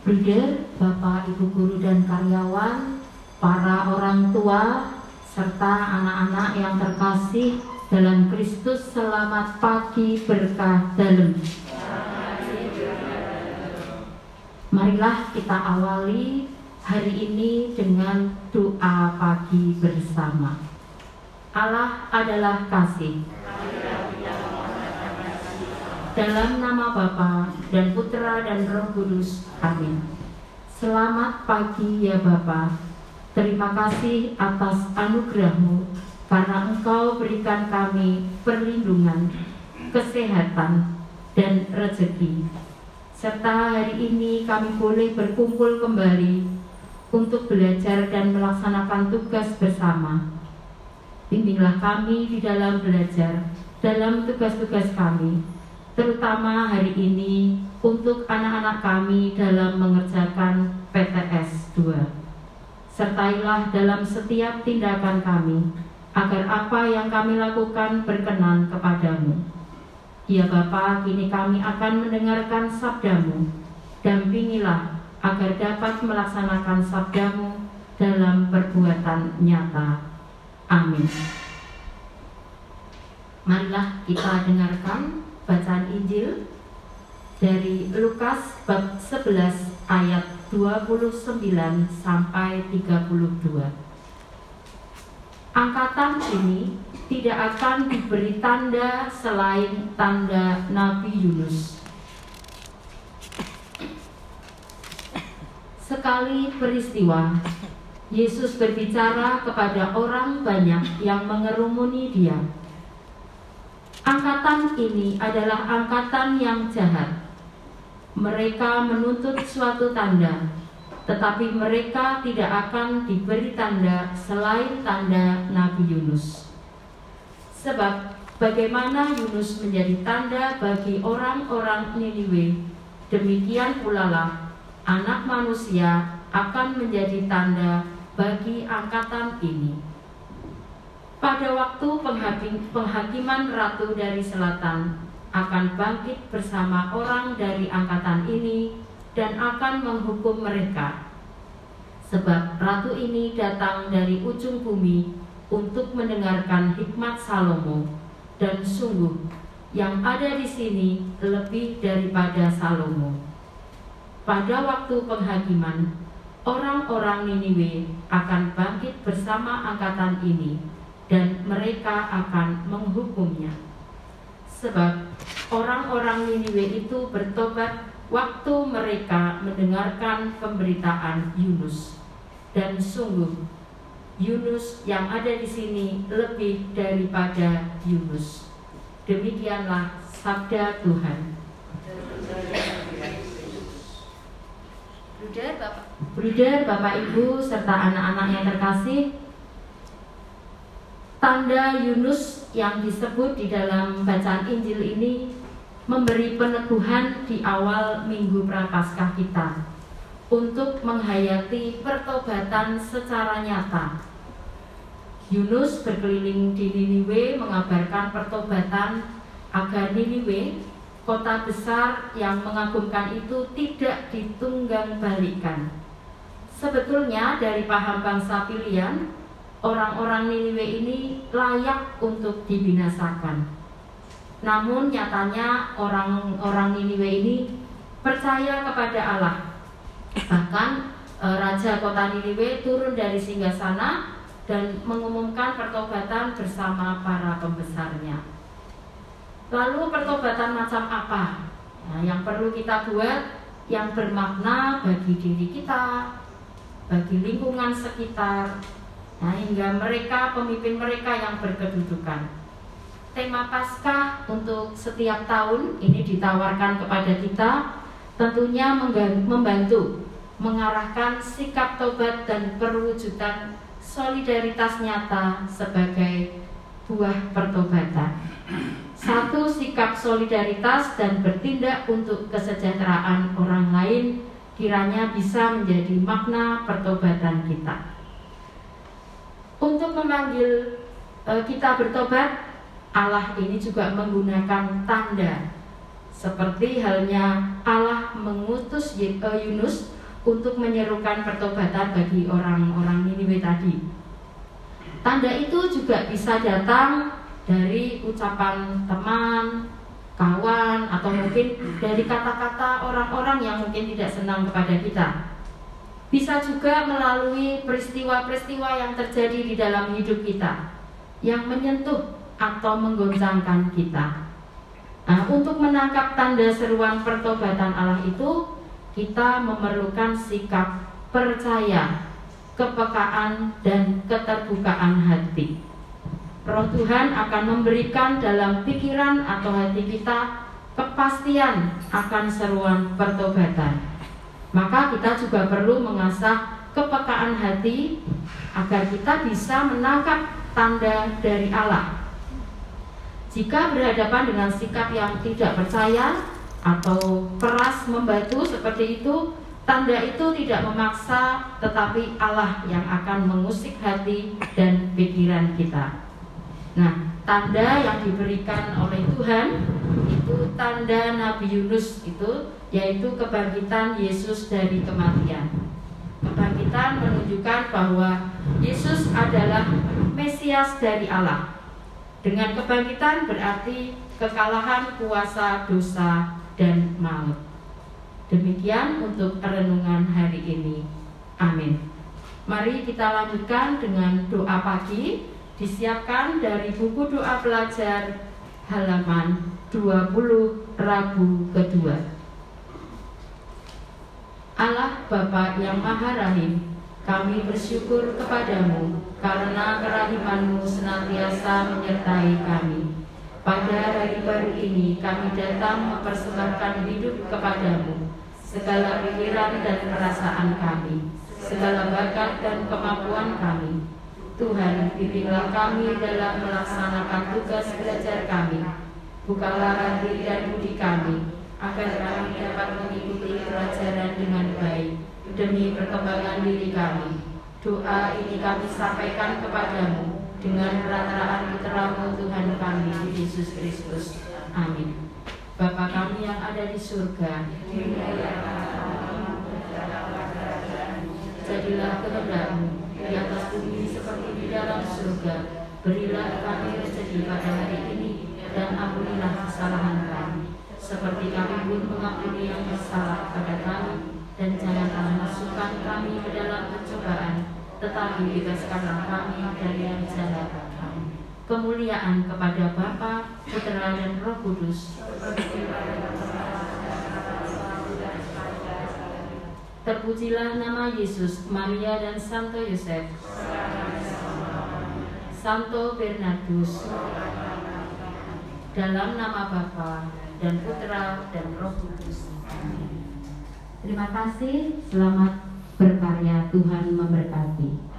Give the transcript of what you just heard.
Bruder, Bapak, Ibu guru dan karyawan, para orang tua, serta anak-anak yang terkasih dalam Kristus selamat pagi berkah dalam. Marilah kita awali hari ini dengan doa pagi bersama. Allah adalah kasih. Dalam nama Bapa dan Putra dan Roh Kudus. Amin. Selamat pagi ya Bapa. Terima kasih atas anugerahmu karena Engkau berikan kami perlindungan, kesehatan, dan rezeki serta hari ini kami boleh berkumpul kembali untuk belajar dan melaksanakan tugas bersama. Bimbinglah kami di dalam belajar, dalam tugas-tugas kami, terutama hari ini untuk anak-anak kami dalam mengerjakan PTS 2. Sertailah dalam setiap tindakan kami, agar apa yang kami lakukan berkenan kepadamu Ya Bapa, kini kami akan mendengarkan sabdamu. Dampingilah agar dapat melaksanakan sabdamu dalam perbuatan nyata. Amin. Marilah kita dengarkan bacaan Injil dari Lukas bab 11 ayat 29 sampai 32. Angkatan ini tidak akan diberi tanda selain tanda Nabi Yunus. Sekali peristiwa, Yesus berbicara kepada orang banyak yang mengerumuni dia. Angkatan ini adalah angkatan yang jahat. Mereka menuntut suatu tanda, tetapi mereka tidak akan diberi tanda selain tanda Nabi Yunus. Sebab bagaimana Yunus menjadi tanda bagi orang-orang Niniwe, demikian pula lah anak manusia akan menjadi tanda bagi angkatan ini. Pada waktu penghakiman ratu dari selatan akan bangkit bersama orang dari angkatan ini dan akan menghukum mereka. Sebab ratu ini datang dari ujung bumi untuk mendengarkan hikmat Salomo dan sungguh yang ada di sini lebih daripada Salomo. Pada waktu penghakiman, orang-orang Niniwe akan bangkit bersama angkatan ini dan mereka akan menghukumnya. Sebab orang-orang Niniwe itu bertobat waktu mereka mendengarkan pemberitaan Yunus. Dan sungguh Yunus yang ada di sini lebih daripada Yunus. Demikianlah sabda Tuhan. Bruder, Bapak, Bruder, Bapak Ibu serta anak-anak yang terkasih, tanda Yunus yang disebut di dalam bacaan Injil ini memberi peneguhan di awal minggu prapaskah kita untuk menghayati pertobatan secara nyata Yunus berkeliling di Niniwe mengabarkan pertobatan agar Niniwe, kota besar yang mengagumkan itu tidak ditunggang balikan. Sebetulnya dari paham bangsa pilihan, orang-orang Niniwe ini layak untuk dibinasakan. Namun nyatanya orang-orang Niniwe ini percaya kepada Allah. Bahkan eh, Raja kota Niniwe turun dari singgah sana dan mengumumkan pertobatan bersama para pembesarnya. Lalu pertobatan macam apa nah, yang perlu kita buat yang bermakna bagi diri kita, bagi lingkungan sekitar, nah, hingga mereka pemimpin mereka yang berkedudukan. Tema Paskah untuk setiap tahun ini ditawarkan kepada kita tentunya membantu mengarahkan sikap tobat dan perwujudan solidaritas nyata sebagai buah pertobatan. Satu sikap solidaritas dan bertindak untuk kesejahteraan orang lain kiranya bisa menjadi makna pertobatan kita. Untuk memanggil e, kita bertobat, Allah ini juga menggunakan tanda seperti halnya Allah mengutus eh, Yunus untuk menyerukan pertobatan bagi orang-orang Niniwe tadi. Tanda itu juga bisa datang dari ucapan teman, kawan, atau mungkin dari kata-kata orang-orang yang mungkin tidak senang kepada kita. Bisa juga melalui peristiwa-peristiwa yang terjadi di dalam hidup kita yang menyentuh atau menggoncangkan kita. Nah, untuk menangkap tanda seruan pertobatan Allah itu, kita memerlukan sikap percaya, kepekaan, dan keterbukaan hati. Roh Tuhan akan memberikan dalam pikiran atau hati kita kepastian akan seruan pertobatan. Maka kita juga perlu mengasah kepekaan hati agar kita bisa menangkap tanda dari Allah. Jika berhadapan dengan sikap yang tidak percaya, atau keras membatu seperti itu, tanda itu tidak memaksa, tetapi Allah yang akan mengusik hati dan pikiran kita. Nah, tanda yang diberikan oleh Tuhan tanda Nabi Yunus itu yaitu kebangkitan Yesus dari kematian. Kebangkitan menunjukkan bahwa Yesus adalah Mesias dari Allah. Dengan kebangkitan berarti kekalahan kuasa dosa dan maut. Demikian untuk renungan hari ini. Amin. Mari kita lanjutkan dengan doa pagi disiapkan dari buku doa pelajar halaman 20 Rabu kedua. Allah Bapa yang Maha Rahim, kami bersyukur kepadamu karena kerahimanmu senantiasa menyertai kami. Pada hari baru ini kami datang mempersembahkan hidup kepadamu Segala pikiran dan perasaan kami Segala bakat dan kemampuan kami Tuhan, bimbinglah kami dalam melaksanakan tugas belajar kami Bukalah hati dan budi kami Agar kami dapat mengikuti pelajaran dengan baik Demi perkembangan diri kami Doa ini kami sampaikan kepadamu dengan perantaraan putramu Tuhan kami Yesus Kristus. Amin. Bapa kami yang ada di surga, jadilah kehendakmu di atas bumi seperti di dalam surga. Berilah kami rezeki pada hari ini dan ampunilah kesalahan kami, seperti kami pun mengampuni yang bersalah pada kami. Dan janganlah masukkan kami ke dalam pencobaan, tetapi bebaskanlah kami dari yang jahat. Kemuliaan kepada Bapa, Putra dan Roh Kudus. Terpujilah nama Yesus, Maria dan Santo Yosef. Santo Bernardus. Dalam nama Bapa dan Putra dan Roh Kudus. Terima kasih, selamat berkarya Tuhan memberkati.